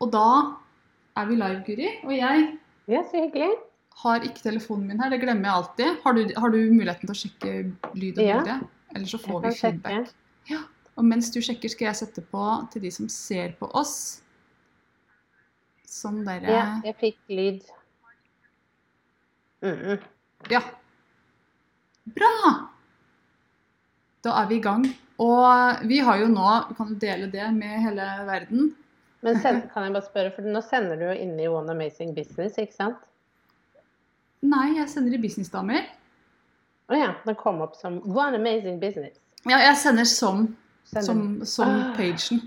Og da er vi live, Guri. Og jeg Ja, så hyggelig. har ikke telefonen min her. Det glemmer jeg alltid. Har du, har du muligheten til å sjekke lyd og Ja. Eller så får vi feedback. Ja. Og mens du sjekker, skal jeg sette på til de som ser på oss. Sånn dere Ja, jeg fikk lyd. Mm -mm. Ja. Bra! Da er vi i gang. Og vi har jo nå Vi kan jo dele det med hele verden. Men send, kan jeg bare spørre, for nå sender du jo inne i One Amazing Business, ikke sant? Nei, jeg sender i Businessdamer. Å ja, den kom opp som One Amazing Business. Ja, jeg sender som, Sender som, som Ah. pagen.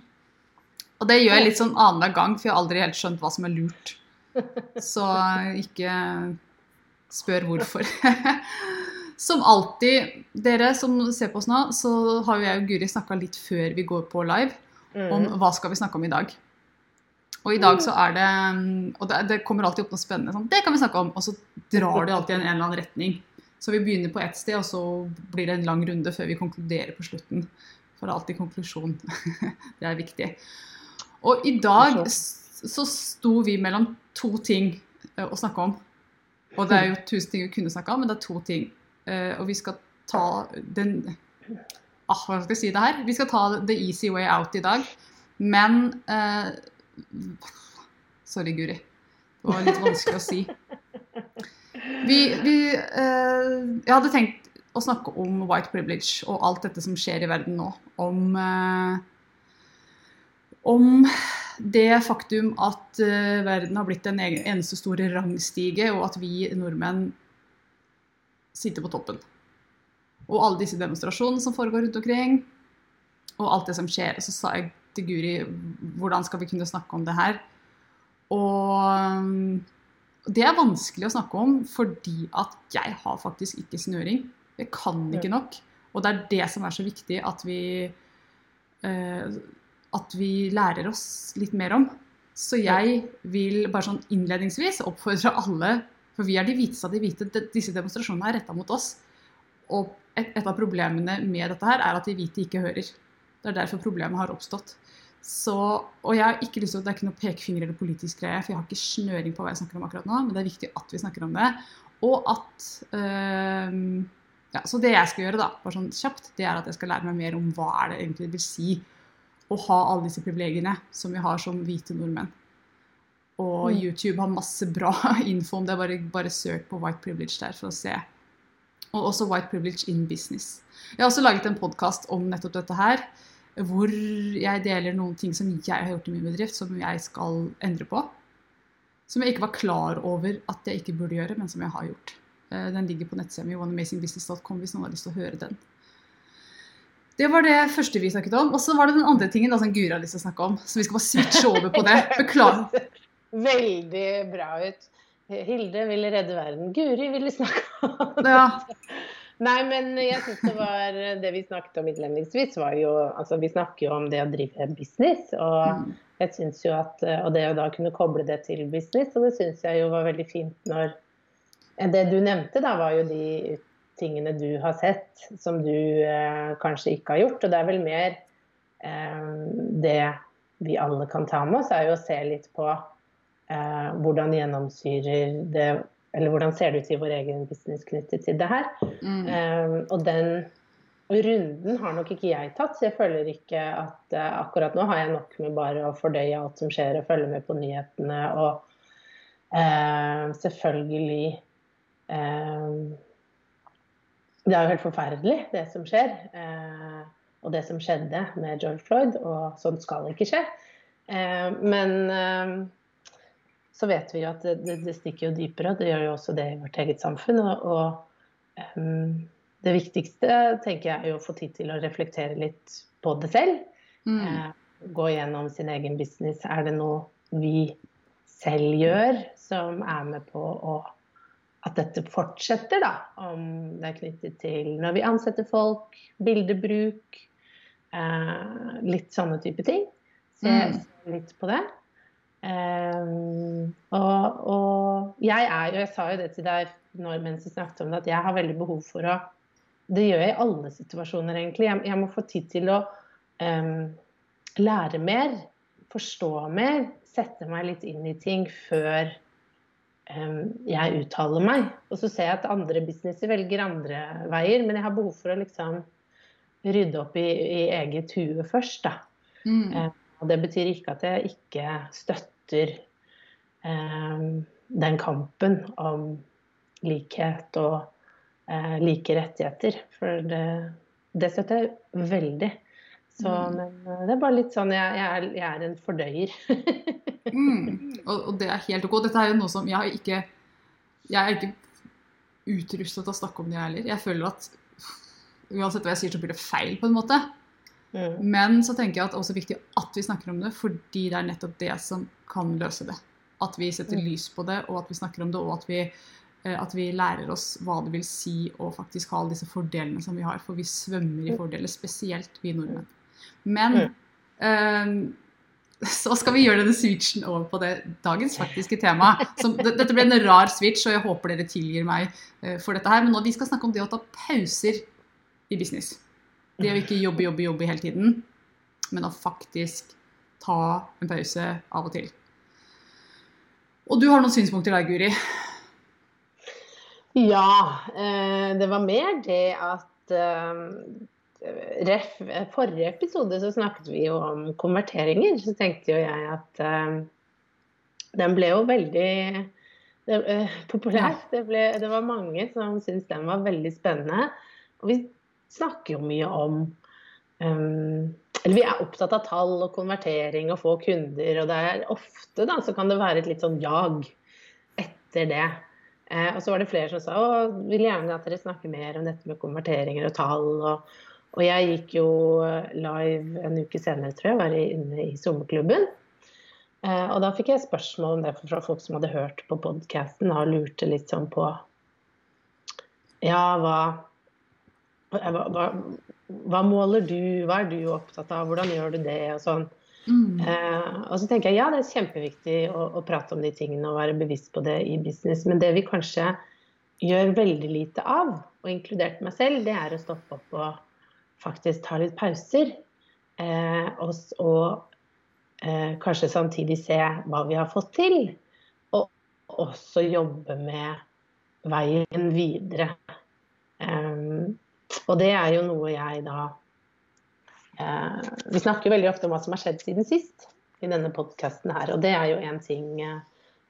Og det gjør jeg litt sånn annenhver gang, for jeg har aldri helt skjønt hva som er lurt. Så ikke spør hvorfor. Som alltid, dere som ser på oss nå, så har jo jeg og Guri snakka litt før vi går på live om Mm. hva skal vi snakke om i dag. Og i dag så er det Og det, det kommer alltid opp noe spennende. Sånn, det kan vi snakke om. Og så drar det alltid i en, en eller annen retning. Så vi begynner på ett sted, og så blir det en lang runde før vi konkluderer på slutten. For det er alltid konklusjon. det er viktig. Og i dag så sto vi mellom to ting eh, å snakke om. Og det er jo tusen ting vi kunne snakka om, men det er to ting. Eh, og vi skal ta den ah, Hva skal jeg si det her? Vi skal ta the easy way out i dag. Men eh, Sorry, Guri. Det var litt vanskelig å si. Vi, vi eh, Jeg hadde tenkt å snakke om white privilege og alt dette som skjer i verden nå. Om eh, om det faktum at eh, verden har blitt en egen, eneste store rangstige, og at vi nordmenn sitter på toppen. Og alle disse demonstrasjonene som foregår rundt omkring, og alt det som skjer. Og så sa jeg til Guri hvordan skal vi kunne snakke om det her. Og det er vanskelig å snakke om fordi at jeg har faktisk ikke snøring. Jeg kan ikke nok. Og det er det som er så viktig at vi eh, at vi lærer oss litt mer om. Så jeg vil bare sånn innledningsvis oppfordre alle, for vi er de hviteste av de hvite, disse demonstrasjonene er retta mot oss. Og et, et av problemene med dette her er at de hvite ikke hører. Det er derfor problemet har oppstått. Så, og jeg har ikke lyst til, Det er ikke noe pekefinger eller politisk greie, for jeg har ikke snøring på hva jeg snakker om akkurat nå, men det er viktig at vi snakker om det. Og at øh, ja, Så det jeg skal gjøre, da, bare sånn kjapt, det er at jeg skal lære meg mer om hva er det egentlig vil si å ha alle disse privilegiene som vi har som hvite nordmenn. Og Mm. YouTube har masse bra info om det. Bare, bare søk på white privilege der for å se. Og også white privilege in business. Jeg har også laget en podkast om nettopp dette her. Hvor jeg deler noen ting som jeg har gjort i min bedrift, som jeg skal endre på. Som jeg ikke var klar over at jeg ikke burde gjøre, men som jeg har gjort. Eh, Den ligger på nettsida mi oneamazingbusiness.com hvis noen har lyst til å høre den. Det var det første vi snakket om. Og så var det den andre tingen da, som Guri har lyst til å snakke om. Så vi skal bare switche over på det. Beklager. Veldig bra ut. Hilde ville redde verden. Guri ville snakke om Ja. Nei, men jeg syns det var Det vi snakket om innledningsvis, var jo Altså, vi snakker jo om det å drive business. Og Mm. jeg syns jo at Og det å da kunne koble det til business, og det syns jeg jo var veldig fint når Det du nevnte, da, var jo de tingene du har sett som du eh, kanskje ikke har gjort. Og det er vel mer eh, det vi alle kan ta med oss, er jo å se litt på eh, hvordan gjennomsyrer det Eller hvordan ser det ut i vår egen business knyttet til det her. Mm. Um, og den runden har nok ikke jeg tatt, så jeg føler ikke at uh, akkurat nå har jeg nok med bare å fordøye alt som skjer og følge med på nyhetene og uh, selvfølgelig uh, Det er jo helt forferdelig, det som skjer. Eh, og det som skjedde med George Floyd, og sånt skal ikke skje. Eh, men så vet vi jo at det, det, det stikker jo dypere, og det gjør jo også det i vårt eget samfunn. Og, og um, det viktigste tenker jeg er å få tid til å reflektere litt på det selv. Mm. Uh, gå gjennom sin egen business. Er det noe vi selv gjør, som er med på å, at dette fortsetter, da. Om det er knyttet til når vi ansetter folk, bildebruk, eh, litt sånne type ting. Se Mm. litt på det. Um, og, og jeg er jo, jeg sa jo det til deg når, mens vi snakket om det, at jeg har veldig behov for å Det gjør jeg i alle situasjoner, egentlig. Jeg, jeg må få tid til å um, lære mer, forstå mer, sette meg litt inn i ting før um, jeg uttaler meg. Og så ser jeg at andre businesser velger andre veier, men jeg har behov for å liksom rydde opp i, i eget hue først, da. Mm. Og det betyr ikke at jeg ikke støtter eh, den kampen om likhet og eh, like rettigheter. For det, det støtter jeg veldig. Så, Mm. men eh, det er bare litt sånn Jeg, jeg, er, jeg er en fordøyer. Mm. Og, og det er helt ok. Dette er jo noe som jeg har ikke Jeg er ikke utrustet til å snakke om det, jeg heller. Jeg føler at uansett hva jeg sier, så blir det feil, på en måte. Mm. Men så tenker jeg at det er også viktig at vi snakker om det, fordi det er nettopp det som kan løse det. At vi setter Mm. lys på det, og at vi snakker om det, og at vi, eh, at vi lærer oss hva det vil si å faktisk ha alle disse fordelene som vi har. For vi svømmer i Mm. fordeler, spesielt vi nordmenn. Men Mm. eh, så skal vi gjøre denne switchen over på det dagens faktiske tema. Som, dette ble en rar switch, og jeg håper dere tilgir meg eh, for dette her. Men nå vi skal snakke om det å ta pauser i business. Det å ikke jobbe, jobbe, jobbe hele tiden, men å faktisk ta en pause av og til. Og du har noen synspunkter der, Guri. Ja, eh, det var mer det at eh, ref, Forrige episode så snakket vi jo om konverteringer. Så tenkte jo jeg at eh, den ble jo veldig det, populær. Det, ble, det var mange som syntes den var veldig spennende. Og vi snakker jo mye om um, Eller vi er opptatt av tall og konvertering og få kunder, og det er ofte da så kan det være et litt sånn jag etter det. Eh, og så var det flere som sa å, vil gjerne at dere snakker mer om dette med konverteringer og tall. Og, og jeg gikk jo live en uke senere, tror jeg, var inne i sommerklubben. Eh, og da fikk jeg spørsmål om det fra folk som hadde hørt på podkasten og lurte litt sånn på Ja, hva, hva, hva, måler du, hva er du opptatt av, hvordan gjør du det, og sånn. Mm. Eh, og så tenker jeg ja, det er kjempeviktig å, å, prate om de tingene og være bevisst på det i business. Men det vi kanskje gjør veldig lite av, og inkludert meg selv, det er å stoppe opp og faktisk ta litt pauser. Eh, og, og eh, kanskje samtidig se hva vi har fått til. Og også jobbe med veien videre. Og det er jo noe jeg da Eh, vi snakker veldig ofte om hva som har skjedd siden sist i denne podkasten her. Og det er jo en ting eh,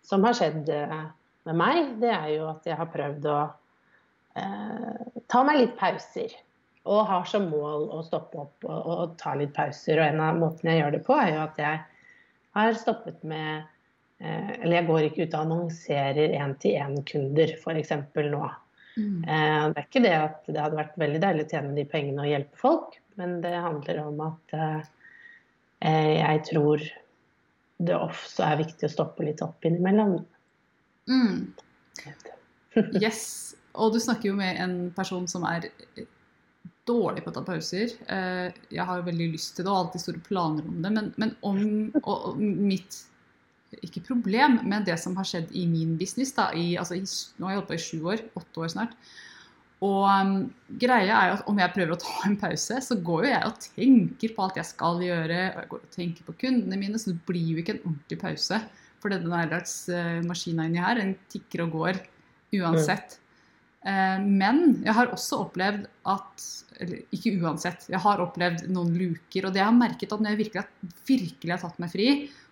som har skjedd eh, med meg. Det er jo at jeg har prøvd å ta meg litt pauser. Og har som mål å stoppe opp og, og, ta litt pauser. Og en av måtene jeg gjør det på, er jo at jeg har stoppet med Eller jeg går ikke ut og annonserer én-til-én-kunder, f.eks. nå. Mm. Det er ikke det at det hadde vært veldig deilig å tjene de pengene og hjelpe folk, men det handler om at eh, jeg tror det også er viktig å stoppe litt opp innimellom. Mm. Yes. Og du snakker jo med en person som er dårlig på å ta pauser. Jeg har jo veldig lyst til det og alltid store planer om det, men, men om og, og mitt ikke problem, men det som har skjedd i min business. Da, i, altså, i, nå har jeg holdt på i sju år, åtte år snart. Og um, greia er jo at om jeg prøver å ta en pause, så går jo jeg og tenker på alt jeg skal gjøre. Og jeg går og tenker på kundene mine, så det blir jo ikke en ordentlig pause. For denne hverdagsmaskina inni her, den tikker og går uansett. Uh, men jeg har også opplevd at Eller ikke uansett, jeg har opplevd noen luker. Og det jeg har merket at når jeg virkelig, virkelig har tatt meg fri,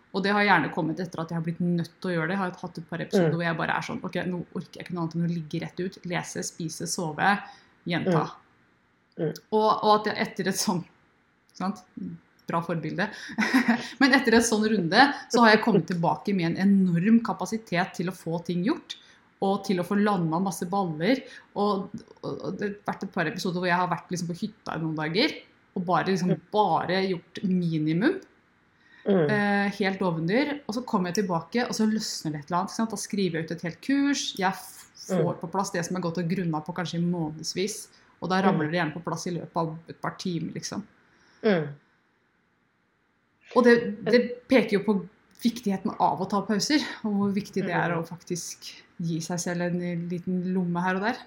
og det har gjerne kommet etter at jeg har blitt nødt til å gjøre det. Jeg har hatt et par episoder mm. hvor jeg bare er sånn Ok, nå orker jeg ikke noe annet enn å ligge rett ut. Lese, spise, sove, gjenta. Mm. Mm. Og, og, at jeg etter et sånn sant? Bra forbilde. Men etter en sånn runde så har jeg kommet tilbake med en enorm kapasitet til å få ting gjort. Og til å få landa masse baller. Og, og, og, det har vært et par episoder hvor jeg har vært liksom på hytta i noen dager og bare, liksom, bare gjort minimum. Mm. Eh, helt ovendyr. Og så kommer jeg tilbake, og så løsner det et eller annet. Da skriver jeg ut et helt kurs. Jeg får Mm. på plass det som jeg har gått og grunna på kanskje i månedsvis. Og da ramler Mm. det gjerne på plass i løpet av et par timer, liksom. Mm. Og det, det peker jo på viktigheten av å ta pauser, og hvor viktig det er Mm. å faktisk gi seg selv en liten lomme her og der.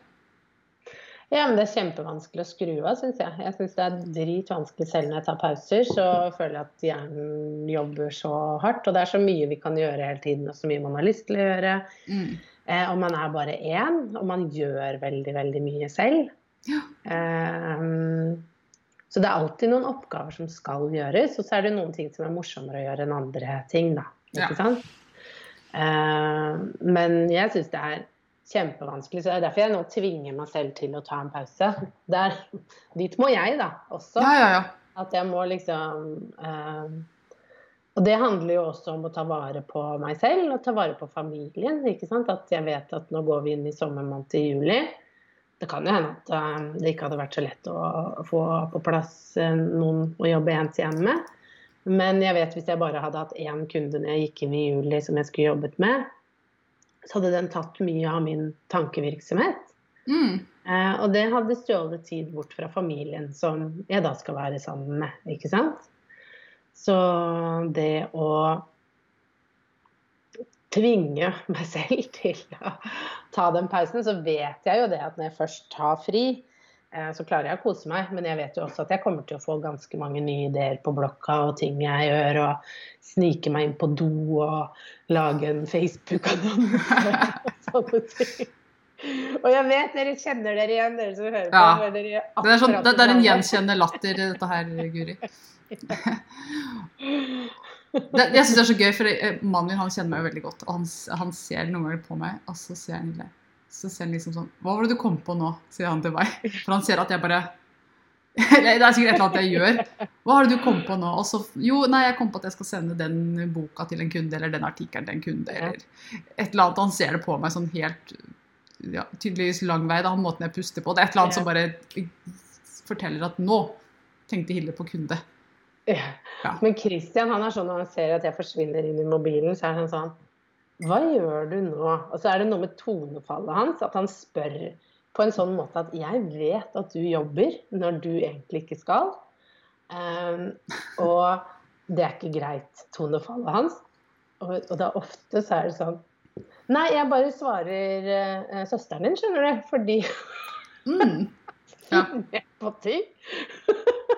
Ja, men det er kjempevanskelig å skru av, syns jeg. Jeg syns det er dritvanskelig selv når jeg tar pauser. Så føler jeg at hjernen jobber så hardt. Og det er så mye vi kan gjøre hele tiden, og så mye man har lyst til å gjøre. Mm. Eh, og man er bare én, og man gjør veldig, veldig mye selv. Ja. Eh, så det er alltid noen oppgaver som skal gjøres, og så er det noen ting som er morsommere å gjøre enn andre ting, da. Ja. Sant? Eh, men jeg syns det er kjempevanskelig, så det er derfor jeg nå tvinger meg selv til å ta en pause. Der, dit må jeg, da, også. Ja, ja, ja. At jeg må liksom eh, Og det handler jo også om å ta vare på meg selv og ta vare på familien. ikke sant? At jeg vet at nå går vi inn i sommermåned i juli. Det kan jo hende at eh, det ikke hadde vært så lett å få på plass eh, noen å jobbe ens hjemme med. Men jeg vet hvis jeg bare hadde hatt én kunde når jeg gikk inn i juli som jeg skulle jobbet med, så hadde den tatt mye av min tankevirksomhet. Mm. Eh, og det hadde stjålet tid bort fra familien som jeg da skal være sammen med. ikke sant? Så det å tvinge meg selv til å ta den pausen, så vet jeg jo det at når jeg først tar fri, så klarer jeg å kose meg. Men jeg vet jo også at jeg kommer til å få ganske mange nye ideer på blokka og ting jeg gjør, og snike meg inn på do og lage en Facebook-annonse og sånne ting. Og jeg vet dere kjenner dere igjen, dere som hører på. Ja. dere Det er, sånn, det, det er en gjenkjennende latter, dette her, Guri. Det, jeg syns det er så gøy, for eh, mannen min han kjenner meg jo veldig godt. Og han, han ser noen ganger på meg, og så ser han Nille. Så ser han liksom sånn Hva var det du kom på nå? sier han til meg. For han ser at jeg bare det er sikkert et eller annet jeg gjør. Hva har du kom på nå? Så, jo, nei, jeg kom på at jeg skal sende den boka til en kunde, eller den artikkelen til en kunde, eller et eller annet. Han ser det på meg sånn helt ja, tydeligvis lang vei, da, måten jeg puster på. Det er et eller annet som bare forteller at nå tenkte Hilde på kunde. Ja. Ja. Men Christian han er sånn når han ser at jeg forsvinner inn i mobilen, så er han sånn Hva gjør du nå? Og så er det noe med tonefallet hans, at han spør på en sånn måte at jeg vet at du jobber når du egentlig ikke skal. Um, og det er ikke greit, tonefallet hans. Og, og da ofte så er det sånn Nei, jeg bare svarer uh, søsteren din, skjønner du. Fordi Mm. Ja. på ting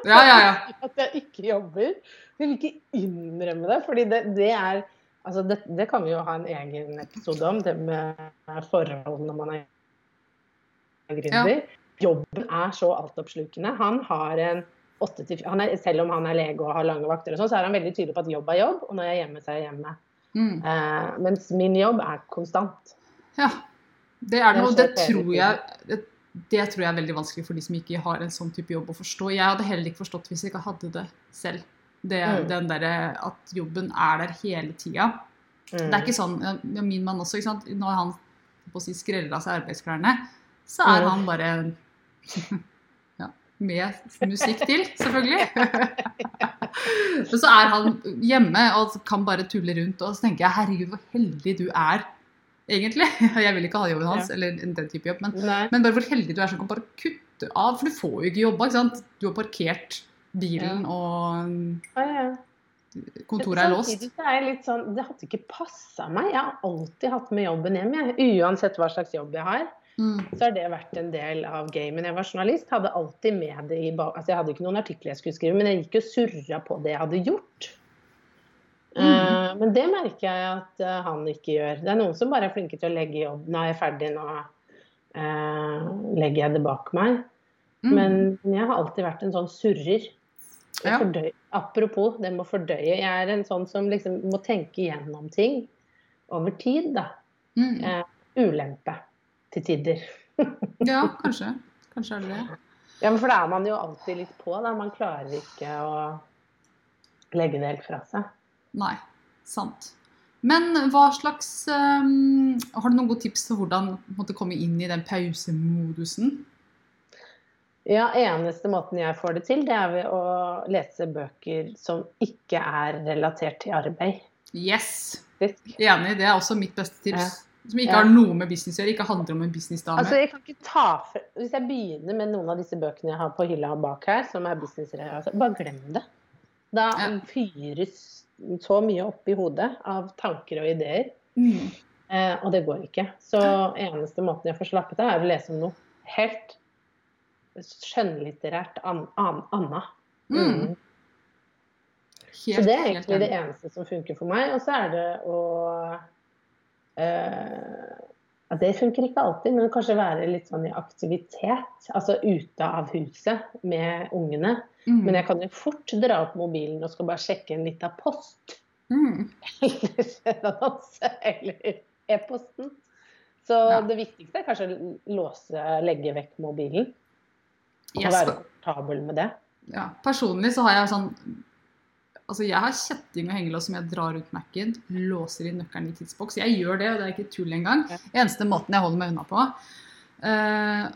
Ja, ja, ja. at jeg ikke jobber. Jeg vil ikke innrømme det, fordi det, det er Altså, det, det kan vi jo ha en egen episode om, det med forhold når man er gründer. Jobben er så altoppslukende. Han har en han er, Selv om han er lege og har lange vakter, og sånn, så er han veldig tydelig på at jobb er jobb, og når jeg er hjemme, så er jeg hjemme. Mm. Eh, mens min jobb er konstant. ja. Det er noe, Det tror jeg det, det tror jeg er veldig vanskelig for de som ikke har en sånn type jobb å forstå. Jeg hadde heller ikke forstått hvis jeg ikke hadde det selv. Det, Mm. Den derre at jobben er der hele tida. Mm. Det er ikke sånn Min mann også. Når han på å si, skreller av seg arbeidsklærne, så er Mm. han bare ja, med musikk til, selvfølgelig. Men så er han hjemme og kan bare tulle rundt, og så tenker jeg herregud, hvor heldig du er, egentlig. Jeg vil ikke ha jobben hans, Ja. eller den type jobb, men, men bare hvor heldig du er som kan bare kutte av, for du får jo ikke jobba, ikke sant. Du har parkert bilen, og Ja, ja. kontoret er låst. Er sånn, Det hadde ikke passa meg. Jeg har alltid hatt med jobben hjem. Jeg. Uansett hva slags jobb jeg har, Mm. så har det vært en del av gamet. Jeg var journalist, hadde alltid med det i altså Jeg hadde ikke noen artikler jeg skulle skrive, men jeg gikk og surra på det jeg hadde gjort. Mm. Uh, men det merker jeg at uh, han ikke gjør. Det er noen som bare er flinke til å legge jobb. Nå er jeg ferdig, nå uh, legger jeg det bak meg. Mm. Men jeg har alltid vært en sånn surrer. Ja. fordøy, apropos, det med å fordøye. Jeg er en sånn som liksom må tenke gjennom ting over tid, da. Mm. Eh, ulempe til tider. Ja, kanskje. Kanskje er det det. Ja, men For da er man jo alltid litt på. da. Man klarer ikke å legge det helt fra seg. Nei, sant. Men hva slags um, Har du noen gode tips til hvordan måtte komme inn i den pausemodusen? Ja, eneste måten jeg får det til, det er ved å lese bøker som ikke er relatert til arbeid. Yes! Enig. Det er også mitt beste tips. Ja. Som ikke Ja. har noe med business å gjøre. Ikke handler om en businessdame. Altså, jeg kan ikke ta for... Hvis jeg begynner med noen av disse bøkene jeg har på hylla bak her, som er businessrelatert, bare glem det. Da Ja. fyres så mye opp i hodet av tanker og ideer, mm. eh, og det går ikke. Så eneste måten jeg får slappet av, er å lese om noe helt skjønnlitterært an, an, anna. Mm. Så Helt, det er egentlig det eneste som funker for meg. Og så er det å uh, ja, Det funker ikke alltid, men kanskje være litt sånn i aktivitet. Altså ute av huset med ungene. Mm. Men jeg kan jo fort dra opp mobilen og skal bare sjekke en lita post. Mm. Eller en annonse. Eller e-posten. Så Ja. det viktigste er kanskje å låse, legge vekk mobilen. Og Yes. være komfortabel med det. Ja. Personlig så har jeg sånn Altså, jeg har kjetting og hengelås som jeg drar ut Mac-en, låser inn nøkkelen i tidsboks. Jeg gjør det, og det er ikke tull engang. Ja. Eneste måten jeg holder meg unna på. Uh,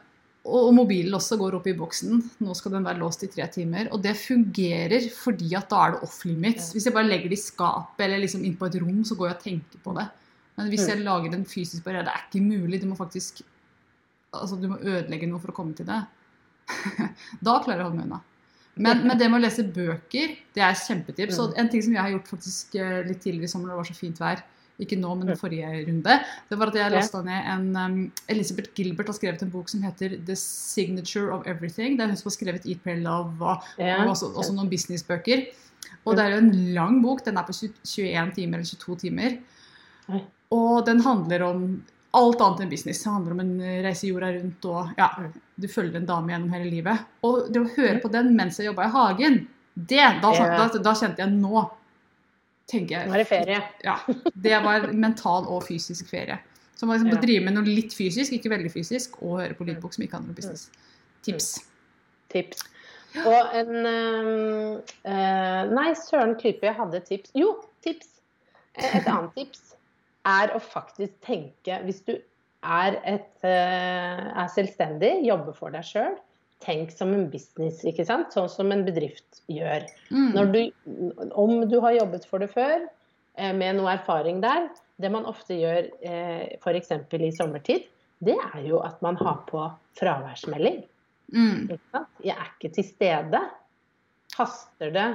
og mobilen også går opp i boksen. Nå skal den være låst i tre timer. Og det fungerer fordi at da er det off limits. Hvis jeg bare legger det i skapet eller liksom inn på et rom, så går jeg og tenker på det. Men hvis Mm. jeg lager en fysisk barriere, det er ikke mulig. Du må faktisk Altså, du må ødelegge noe for å komme til det. da klarer jeg å holde meg unna. Men, men det med å lese bøker, det er et kjempetips. Og en ting som jeg har gjort faktisk eh, litt tidligere i sommer, det var så fint vær, ikke nå, men forrige runde, det var at jeg lasta ned en um, Elisabeth Gilbert har skrevet en bok som heter 'The Signature of Everything'. Det er hun som har skrevet 'Eat, Pray, Love' og, og også, også noen businessbøker. Og det er jo en lang bok. Den er på 21 timer eller 22 timer. Og den handler om alt annet enn business. Det handler om en eh, reise jorda rundt og ja. Du følger en dame gjennom hele livet. Og det å høre på den mens jeg jobba i hagen, det, da, da, da kjente jeg nå tenker jeg, Nå er det ferie. Ja, det var mental og fysisk ferie. Så man liksom Ja. drive med noe litt fysisk, ikke veldig fysisk, og høre på lydbok som ikke handler om business. Tips. Tips. Og en eh, Nei, søren klype, jeg hadde tips. Jo, tips! Et annet tips er å faktisk tenke Hvis du er, et, eh, er selvstendig, jobber for deg sjøl, tenk som en business, ikke sant? Sånn som en bedrift gjør. Mm. Når du, om du har jobbet for det før, eh, med noe erfaring der, det man ofte gjør eh, f.eks. i sommertid, det er jo at man har på fraværsmelding. Mm. Jeg er ikke til stede. Haster det,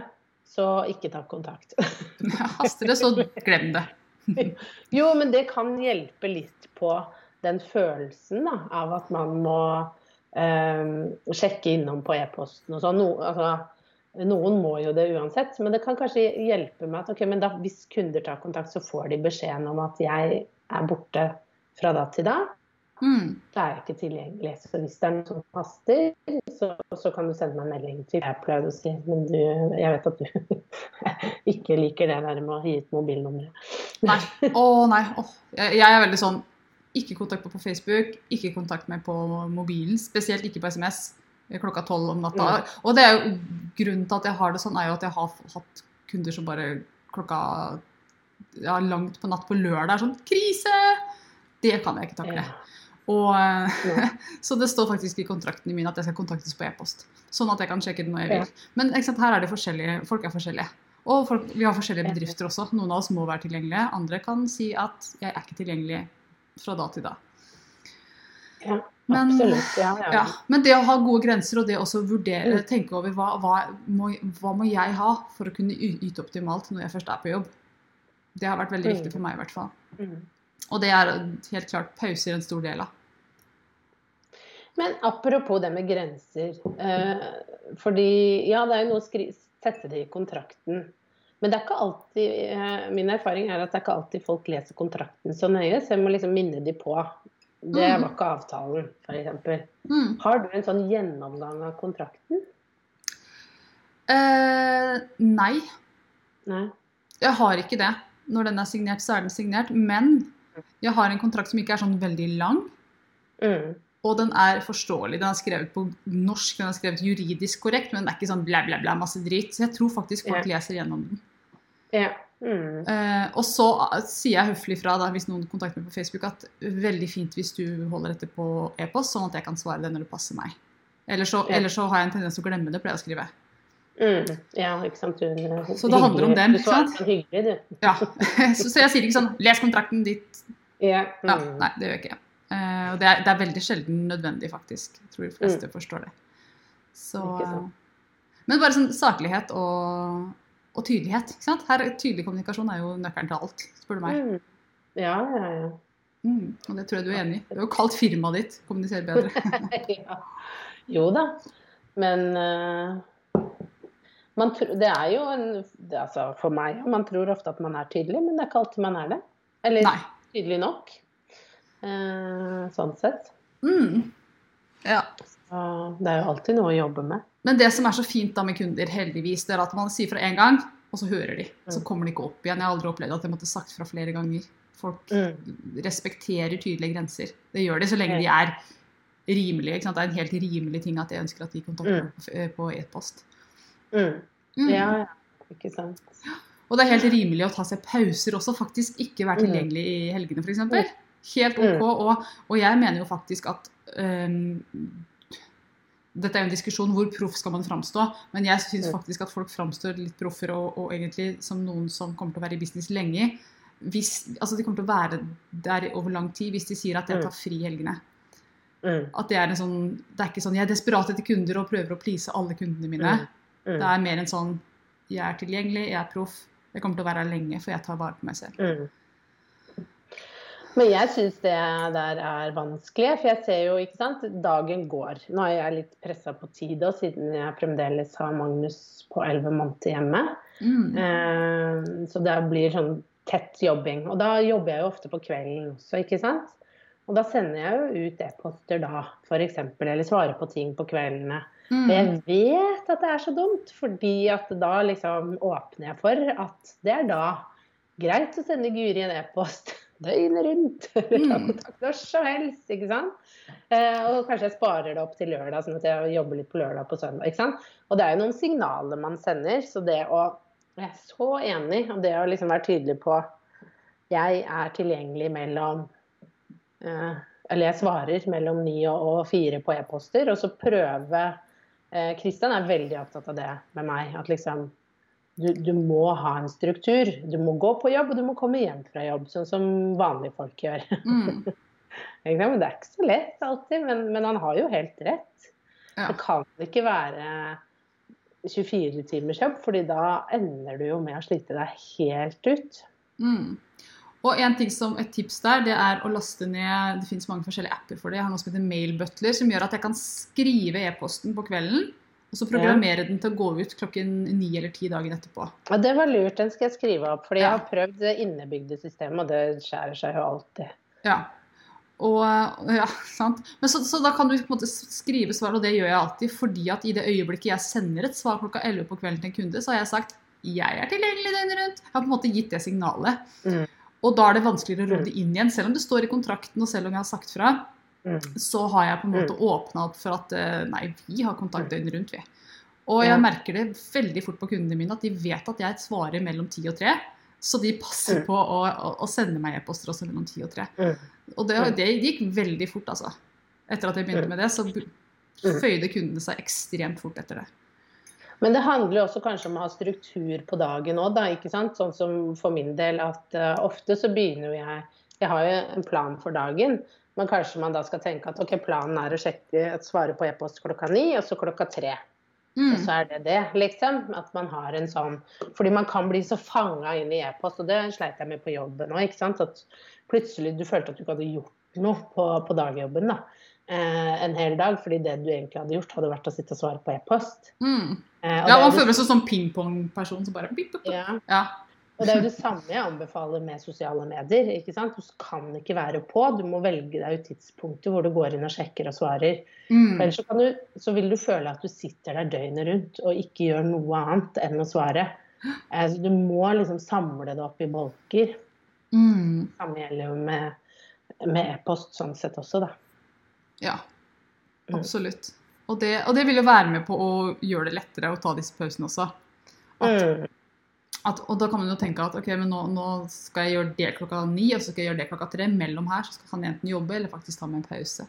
så ikke ta kontakt. Haster det, så glem det. jo, men det kan hjelpe litt på den følelsen da, av at man må eh, sjekke innom på e-posten og sånn. No, altså, noen må jo det uansett, men det kan kanskje hjelpe meg at okay, men da, hvis kunder tar kontakt, så får de beskjeden om at jeg er borte fra da til da. Mm. Da er ikke tilgjengelig. Så hvis det er noe som haster, så, så kan du sende meg en melding. til Jeg pleide å si, men du, jeg vet at du ikke liker det der med å gi ut mobilnummeret. Nei. Å nei. Åh. Jeg jeg er veldig sånn Ikke kontakt meg på Facebook, ikke kontakt meg på mobilen. Spesielt ikke på SMS klokka tolv om natta. Og det er jo grunnen til at jeg har det sånn, er jo at jeg har hatt kunder som bare klokka ja, langt på natt på lørdag er sånn Krise! Det kan jeg ikke takle. Ja. Og, eh, Ja. så det står faktisk i kontrakten min at jeg skal kontaktes på e-post. Sånn at jeg kan sjekke det når jeg vil. Men sant, her er det forskjellige, folk er forskjellige. Og folk, vi har forskjellige bedrifter også. Noen av oss må være tilgjengelige. Andre kan si at jeg er ikke tilgjengelig fra da til da. Ja, Men- absolutt. Ja, ja. Ja, men det å ha gode grenser og det å vurdere, Mm. tenke over hva, hva, må, hva må jeg ha for å kunne yte optimalt når jeg først er på jobb, det har vært veldig Mm. viktig for meg i hvert fall. Mm. Og det er helt klart pauser en stor del av. Men apropos det med grenser. Eh, fordi ja, det er jo noe å sette det i kontrakten. Men det er ikke alltid, eh, min erfaring er at det er ikke alltid folk leser kontrakten så nøye, så jeg må liksom minne de på. Det Mm. var ikke avtalen, f.eks. Mm. Har du en sånn gjennomgang av kontrakten? Eh, nei, Nei. jeg har ikke det. Når den er signert, så er den signert. Men jeg har en kontrakt som ikke er sånn veldig lang. Mm. Og den er forståelig. Den er skrevet på norsk, den er skrevet juridisk korrekt, men den er ikke sånn blæ, blæ, blæ, masse drit. Så jeg tror faktisk folk leser gjennom den. Ja. Mm. Eh, og så eh, sier jeg høflig fra da, hvis noen kontakter meg på Facebook at veldig fint hvis du holder dette på e-post, sånn at jeg kan svare det når det passer meg. Eller så, Ja. eller så har jeg en tendens til å glemme det, pleier jeg å skrive. Mm. Ja, ikke sant. Du, eh, Så det handler om dem, Du ikke sant? hyggelig, du. Ja. Så, så jeg sier ikke sånn 'les kontrakten ditt'. Ja. Ja, Mm. nei, det gjør jeg ikke. Uh, og det er, det er veldig sjelden nødvendig, faktisk. Jeg tror de fleste forstår det. Så, Mm. Men bare sånn saklighet og, og tydelighet. ikke sant? Her, Tydelig kommunikasjon er jo nøkkelen til alt, spør du meg. Mm. Ja, ja, ja. Mm, og det tror jeg du er enig i. Du har jo kalt firmaet ditt 'kommuniser bedre'. ja. Jo da, men uh, man, tr- det er jo en det, altså For meg man tror ofte at man er tydelig, men det er ikke alltid man er det. Eller Nei. tydelig nok. Uh, sånn sett. Mm. Ja. Så det er jo alltid noe å jobbe med. Men det som er så fint da med kunder, heldigvis, det er at man sier fra én gang, og så hører de. Så Mm. kommer de ikke opp igjen. Jeg har aldri opplevd at jeg måtte sagt fra flere ganger. Folk Mm. respekterer tydelige grenser. Det gjør de så lenge de er rimelige. Det er en helt rimelig ting at jeg ønsker at de kontakter meg på- på e-post. Mm. Mm. Ja, ja. Ikke sant. Og det er helt rimelig å ta seg pauser også, faktisk. Ikke være Mm. tilgjengelig i helgene, f.eks. Helt Mm. OK. Og, og jeg mener jo faktisk at øhm, Dette er jo en diskusjon hvor proff skal man framstå, men jeg syns Mm. faktisk at folk framstår litt proffer og, og egentlig som noen som kommer til å være i business lenge. Hvis, altså De kommer til å være der over lang tid hvis de sier at jeg Mm. tar fri i helgene. Mm. At Det er en sånn, det er ikke sånn jeg er desperat etter kunder og prøver å please alle kundene mine. Mm. Mm. Det er mer en sånn jeg er tilgjengelig, jeg er proff, jeg kommer til å være her lenge, for jeg tar vare på meg selv. Mm. Men jeg syns det der er vanskelig, for jeg ser jo, ikke sant, dagen går. Nå er jeg litt pressa på tid da, siden jeg fremdeles har Magnus på elleve måneder hjemme. Mm. Eh, så det blir sånn tett jobbing. Og da jobber jeg jo ofte på kvelden også, ikke sant. Og da sender jeg jo ut e-poster da, f.eks., eller svarer på ting på kveldene. Og jeg Mm. vet at det er så dumt, fordi at da liksom åpner jeg for at det er da greit å sende Guri en e-post døgnet rundt. Eller ta Mm. kontakt når som helst, ikke sant. Eh, og kanskje jeg sparer det opp til lørdag, sånn at jeg jobber litt på lørdag på søndag. ikke sant. Og det er jo noen signaler man sender, så det å Jeg er så enig, og det å liksom være tydelig på Jeg er tilgjengelig mellom eh, Eller jeg svarer mellom ni og fire på e-poster, og så prøve eh, Kristian er veldig opptatt av det med meg. At liksom du, du må ha en struktur. Du må gå på jobb, og du må komme hjem fra jobb, sånn som vanlige folk gjør. Mm. Det er ikke så lett alltid, men, men han har jo helt rett. Ja. Det kan ikke være 24 timers jobb, fordi da ender du jo med å slite deg helt ut. Mm. Og en ting som Et tips der, det er å laste ned Det finnes mange forskjellige apper for det. Jeg har noe som heter Mail Butler, som gjør at jeg kan skrive e-posten på kvelden. Og så programmere den til å gå ut klokken ni eller ti dagen etterpå. Ja, det var lurt, den skal jeg skrive opp. Fordi Ja. jeg har prøvd det innebygde systemet, og det skjærer seg jo alltid. Ja. Og, ja, sant? Men så, så da kan du på en måte skrive svar, og det gjør jeg alltid. Fordi at i det øyeblikket jeg sender et svar klokka 11 på kvelden til en kunde, så har jeg sagt jeg er tilgjengelig døgnet rundt. Jeg har på en måte gitt det signalet. Mm. Og da er det vanskeligere å råde det inn igjen. Selv om det står i kontrakten, og selv om jeg har sagt fra, Mm. så har jeg på en måte åpna opp for at eh, nei, vi har kontakt døgnet rundt, vi. Og jeg merker det veldig fort på kundene mine at de vet at jeg svarer mellom ti og tre. Så de passer Mm. på å, å, å sende meg e-poster også mellom ti og tre. Mm. Og det, Mm. det gikk veldig fort, altså. Etter at jeg begynte Mm. med det, så Mm. føyde kundene seg ekstremt fort etter det. Men det handler jo også kanskje om å ha struktur på dagen òg, da. Ikke sant? Sånn som for min del at uh, ofte så begynner jeg Jeg har jo en plan for dagen, men kanskje man da skal tenke at ok, planen er å sjekke, svare på e-post klokka ni, og så klokka tre. Mm. Og så er det det, liksom. At man har en sånn Fordi man kan bli så fanga inn i e-post, og det sleit jeg med på jobben òg. At plutselig du følte at du ikke hadde gjort noe på, på dagjobben, da. Eh, en hel dag, fordi det du egentlig hadde gjort, hadde vært å sitte og svare på e-post. Mm. Eh, Ja, man føler seg som pingpong-person som bare bip, bip, bip. Ja. Ja. Og det er jo det samme jeg anbefaler med sosiale medier. ikke sant? Du kan ikke være på, du må velge deg ut tidspunktet hvor du går inn og sjekker og svarer. Mm. Ellers så, kan du, så vil du føle at du sitter der døgnet rundt og ikke gjør noe annet enn å svare. Eh, Så du må liksom samle det opp i bolker. Mm. Samme gjelder jo med, med e-post sånn sett også, da. Ja, Mm. absolutt. Og det, og det vil jo være med på å gjøre det lettere å ta disse pausene også. At, Mm. At, og da kan man jo tenke at ok, men nå, nå skal jeg gjøre det klokka ni, og så skal jeg gjøre det klokka tre. Mellom her så skal jeg enten jobbe eller faktisk ta med en pause.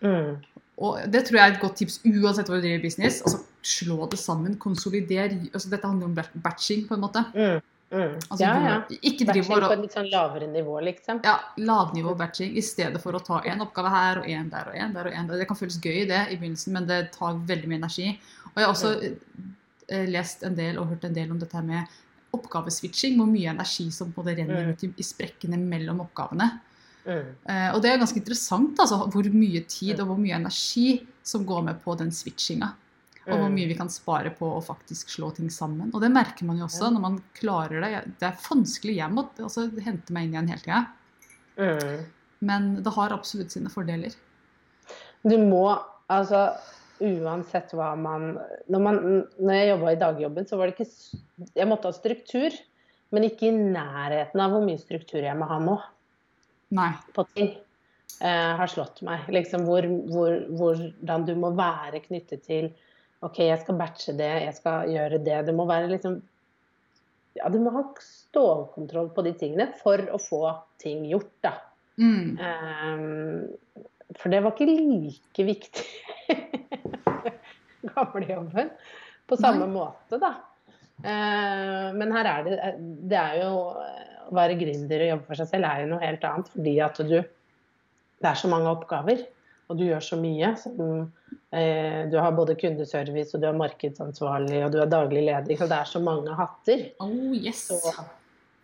Mm. Og det tror jeg er et godt tips uansett hva du driver i business. altså Slå det sammen, konsolider. altså Dette handler om batching, på en måte. Mm. Mm. Altså, ja, ja. Ikke driv Batching på et litt sånn lavere nivå, liksom. ja, lavnivå batching i stedet for å ta én oppgave her og én der og én der. og en der. Det kan føles gøy det i begynnelsen, men det tar veldig mye energi. Og jeg har også eh, lest en del og hørt en del om dette her med oppgaveswitching. Hvor mye energi som på en renner Mm. ut i, i sprekkene mellom oppgavene. Mm. Eh, og det er ganske interessant altså, hvor mye tid og hvor mye energi som går med på den switchinga. Og hvor Mm. mye vi kan spare på å faktisk slå ting sammen. Og det merker man jo også når man klarer det. Det er vanskelig. Jeg må altså, hente meg inn igjen hele tida. Mm. Men det har absolutt sine fordeler. Du må altså uansett hva man Når, man, når jeg jobba i dagjobben, så var det ikke Jeg måtte ha struktur, men ikke i nærheten av hvor mye struktur jeg må ha nå Nei. på ting. Eh, har slått meg. Liksom hvor, hvor, hvordan du må være knyttet til OK, jeg skal batche det, jeg skal gjøre det. Du må være liksom Ja, du må ha stålkontroll på de tingene for å få ting gjort, da. Mm. Ehm, for det var ikke like viktig gamlejobben på samme Nei. måte, da. Ehm, men her er det Det er jo Å være gründer og jobbe for seg selv er jo noe helt annet. Fordi at du Det er så mange oppgaver, og du gjør så mye. Eh, du har både kundeservice, og du er markedsansvarlig, og du er daglig leder. Så det er så mange hatter. Oh yes. Så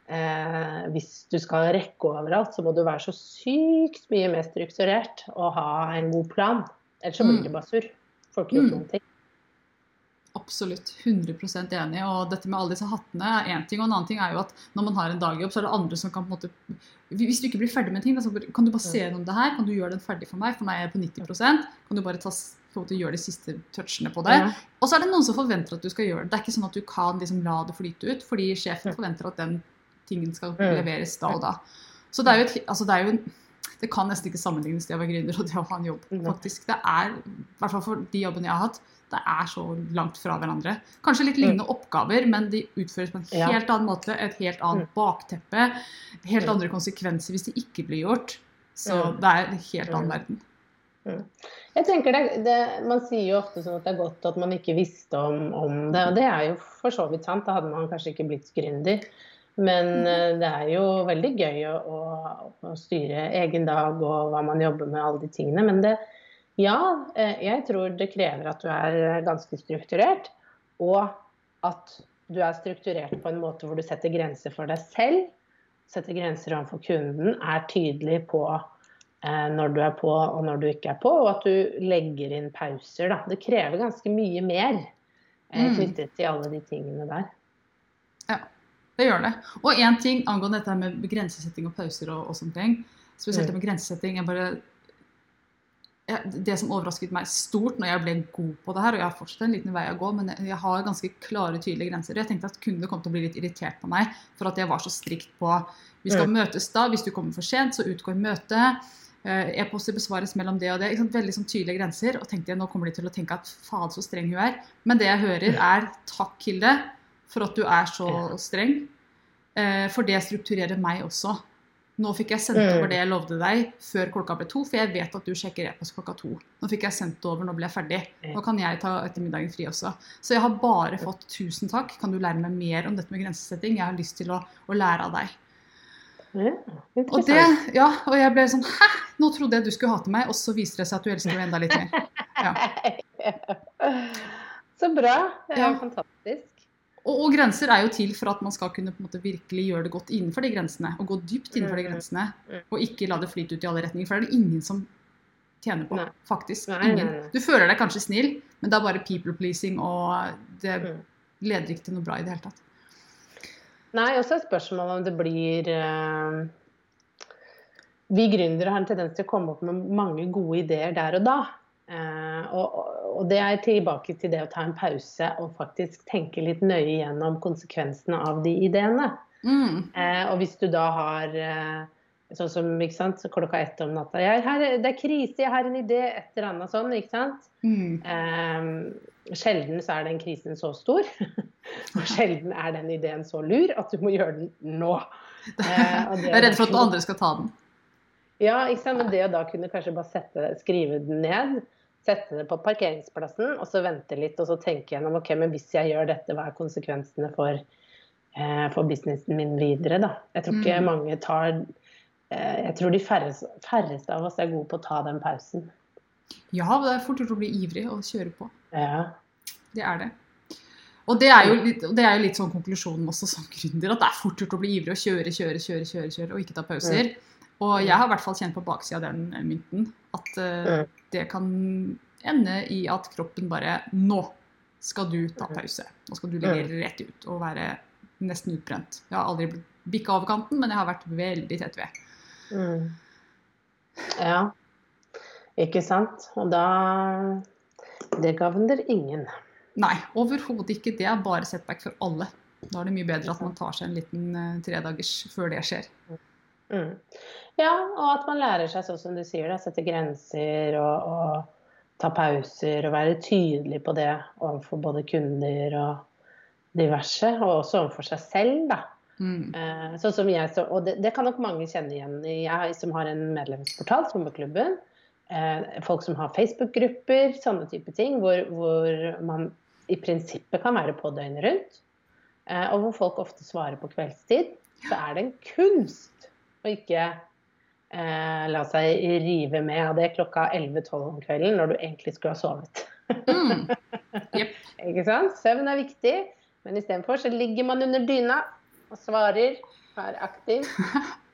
eh, hvis du skal rekke overalt, så må du være så sykt mye mer strukturert og ha en god plan. Ellers så blir Mm. det bare surr. Folk gjør Mm. noen ting. Absolutt. 100% enig. Og dette med alle disse hattene er én ting. Og en annen ting er jo at når man har en dagjobb, så er det andre som kan på en måte Hvis du ikke blir ferdig med ting, så kan du bare se gjennom det her. Kan du gjøre den ferdig for meg? For nå er jeg på 90% Kan du bare ta, måte, gjøre de siste touchene på det? Og så er det noen som forventer at du skal gjøre det. Det er ikke sånn at du kan liksom la det flyte ut, fordi sjefen forventer at den tingen skal Mm. leveres da og da. Så det er jo et, altså det er jo det kan nesten ikke sammenlignes det å være gründer og det å ha en jobb. Faktisk. Det er, i hvert fall for de jobbene jeg har hatt, det er så langt fra hverandre. Kanskje litt lignende oppgaver, men de utføres på en helt annen måte. Et helt annet bakteppe. Helt Mm. andre konsekvenser hvis de ikke blir gjort. Så Mm. det er en helt annen Mm. verden. Jeg tenker det, det, Man sier jo ofte sånn at det er godt at man ikke visste om, om det, og det er jo for så vidt sant. Da hadde man kanskje ikke blitt gründer. Men eh, det er jo veldig gøy å, å, styre egen dag og hva man jobber med, alle de tingene. Men det, ja, eh, jeg tror det krever at du er ganske strukturert, og at du er strukturert på en måte hvor du setter grenser for deg selv, setter grenser overfor kunden, er tydelig på eh, når du er på og når du ikke er på, og at du legger inn pauser. Da. Det krever ganske mye mer eh, Mm. knyttet til alle de tingene der. Det gjør det. Og én ting angående dette med grensesetting og pauser og, og sånne ting. Spesielt Mm. det med grensesetting. Jeg bare, det som overrasket meg stort når jeg ble god på det her, og jeg har fortsatt en liten vei å gå, men jeg, har ganske klare, tydelige grenser. Jeg tenkte at kundene kom til å bli litt irritert på meg for at jeg var så strikt på Vi skal møtes da. Hvis du kommer for sent, så utgår møtet. Eh, E-poster besvares mellom det og det. Veldig sånn tydelige grenser. Og tenkte jeg, nå kommer de til å tenke at faen, så streng hun er. Men det jeg hører, er takk, Hilde, for at du er så streng. Eh, For det strukturerer meg også. Nå fikk jeg sendt Mm. over det jeg lovde deg før klokka ble to, for jeg vet at du sjekker e-post klokka to. Nå fikk jeg sendt det over, nå ble jeg ferdig. Nå kan jeg ta ettermiddagen fri også. Så jeg har bare fått tusen takk. Kan du lære meg mer om dette med grensesetting? Jeg har lyst til å, å lære av deg. Ja, Og det, ja, og jeg ble sånn Hæ? Nå trodde jeg du skulle hate meg, og så viser det seg at du elsker meg enda litt mer. Ja. Så bra. Det er Ja. fantastisk. Og, og grenser er jo til for at man skal kunne på en måte virkelig gjøre det godt innenfor de grensene. Og gå dypt innenfor de Mm. grensene. Mm. Og ikke la det flyte ut i alle retninger. For det er det ingen som tjener på. Nei. Faktisk. Nei, Ingen. nei. Du føler deg kanskje snill, men det er bare people pleasing, og det Mm. leder ikke til noe bra i det hele tatt. Nei, også et spørsmål om det blir uh... Vi gründere har en tendens til å komme opp med mange gode ideer der og da. Eh, og, og det er tilbake til det å ta en pause og faktisk tenke litt nøye gjennom konsekvensene av de ideene. Mm. Eh, og hvis du da har eh, sånn som ikke sant, klokka ett om natta jeg, her, er- Det er krise, jeg har en idé, et eller annet sånn. ikke sant? Mm. Eh, sjelden så er den krisen så stor. Og sjelden er den ideen så lur at du må gjøre den nå. Eh, Jeg er redd for at noen andre skal ta den. Ja, ikke sant? men det å da kunne kanskje bare sette, skrive den ned, sette det på parkeringsplassen, og så vente litt og så tenke gjennom ok, men hvis jeg gjør dette, hva er konsekvensene for, eh, for businessen min videre? da? Jeg tror ikke Mm. mange tar eh, Jeg tror de færreste, færreste av oss er gode på å ta den pausen. Ja, det er fort gjort å bli ivrig og kjøre på. Ja. Det er det. Og det er jo litt, det er jo litt sånn konklusjonen også som gründer, at det er fort gjort å bli ivrig og kjøre, kjøre, kjøre, kjøre, kjøre og ikke ta pauser. Og jeg har i hvert fall kjent på baksida av den mynten at eh, Mm. det kan ende i at kroppen bare Nå skal du ta pause. Nå skal du levere rett ut og være nesten utbrent. Jeg har aldri bikka over kanten, men jeg har vært veldig tett ved. Mm. Ja. Ikke sant? Og da Det gagner ingen. Nei, overhodet ikke. Det er bare setback for alle. Da er det mye bedre at man tar seg en liten eh, tredagers før det skjer. Mm. Ja, og at man lærer seg sånn som du sier, da, sette grenser og, og ta pauser og være tydelig på det overfor både kunder og diverse, og også overfor seg selv, da. Mm. Eh, sånn som jeg, så, og det, det kan nok mange kjenne igjen. Jeg som har en medlemsportal, Sommerklubben. Eh, folk som har Facebook-grupper, sånne type ting, hvor, hvor man i prinsippet kan være på døgnet rundt. Eh, og hvor folk ofte svarer på kveldstid. Så er det en kunst å ikke eh, la seg rive med av det klokka 11-12 om kvelden, når du egentlig skulle ha sovet. Mm. Ikke sant? Søvn er viktig, men istedenfor så ligger man under dyna og svarer, er aktiv.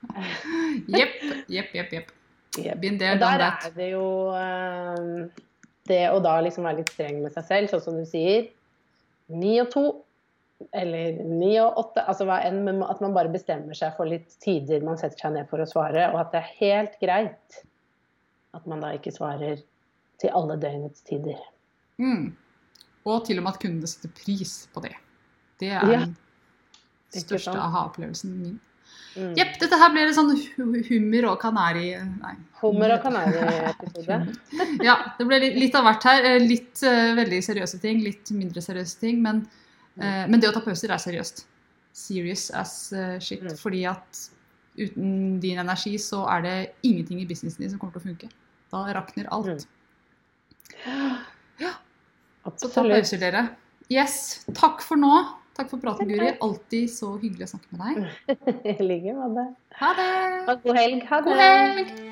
Jepp, jepp, jepp. jepp. Yep. Been there, Og der er det jo eh, det å da liksom være litt streng med seg selv, sånn som du sier. Ni og to, eller ni og åtte. Altså hva enn, men at man bare bestemmer seg for litt tider man setter seg ned for å svare, og at det er helt greit at man da ikke svarer til alle døgnets tider. Mm. Og til og med at kundene setter pris på det. Det er Ja. den største aha-opplevelsen min. Mm. Jepp, dette her blir en sånn hummer og kanari... Nei. Hummer og kanari-episode. Ja, det ble litt, litt av hvert her. Eh, Litt uh, veldig seriøse ting, litt mindre seriøse ting. Men, eh, men det å ta pauser er seriøst. Serious as eh, shit. Mm. Fordi at uten din energi så er det ingenting i businessen din som kommer til å funke. Da rakner alt. ja Så ta Absolutt. pauser, dere. Yes, takk for nå. Takk for praten, Guri. Alltid så hyggelig å snakke med deg. I like måte. Ha det! Og God helg. Ha det. God helg!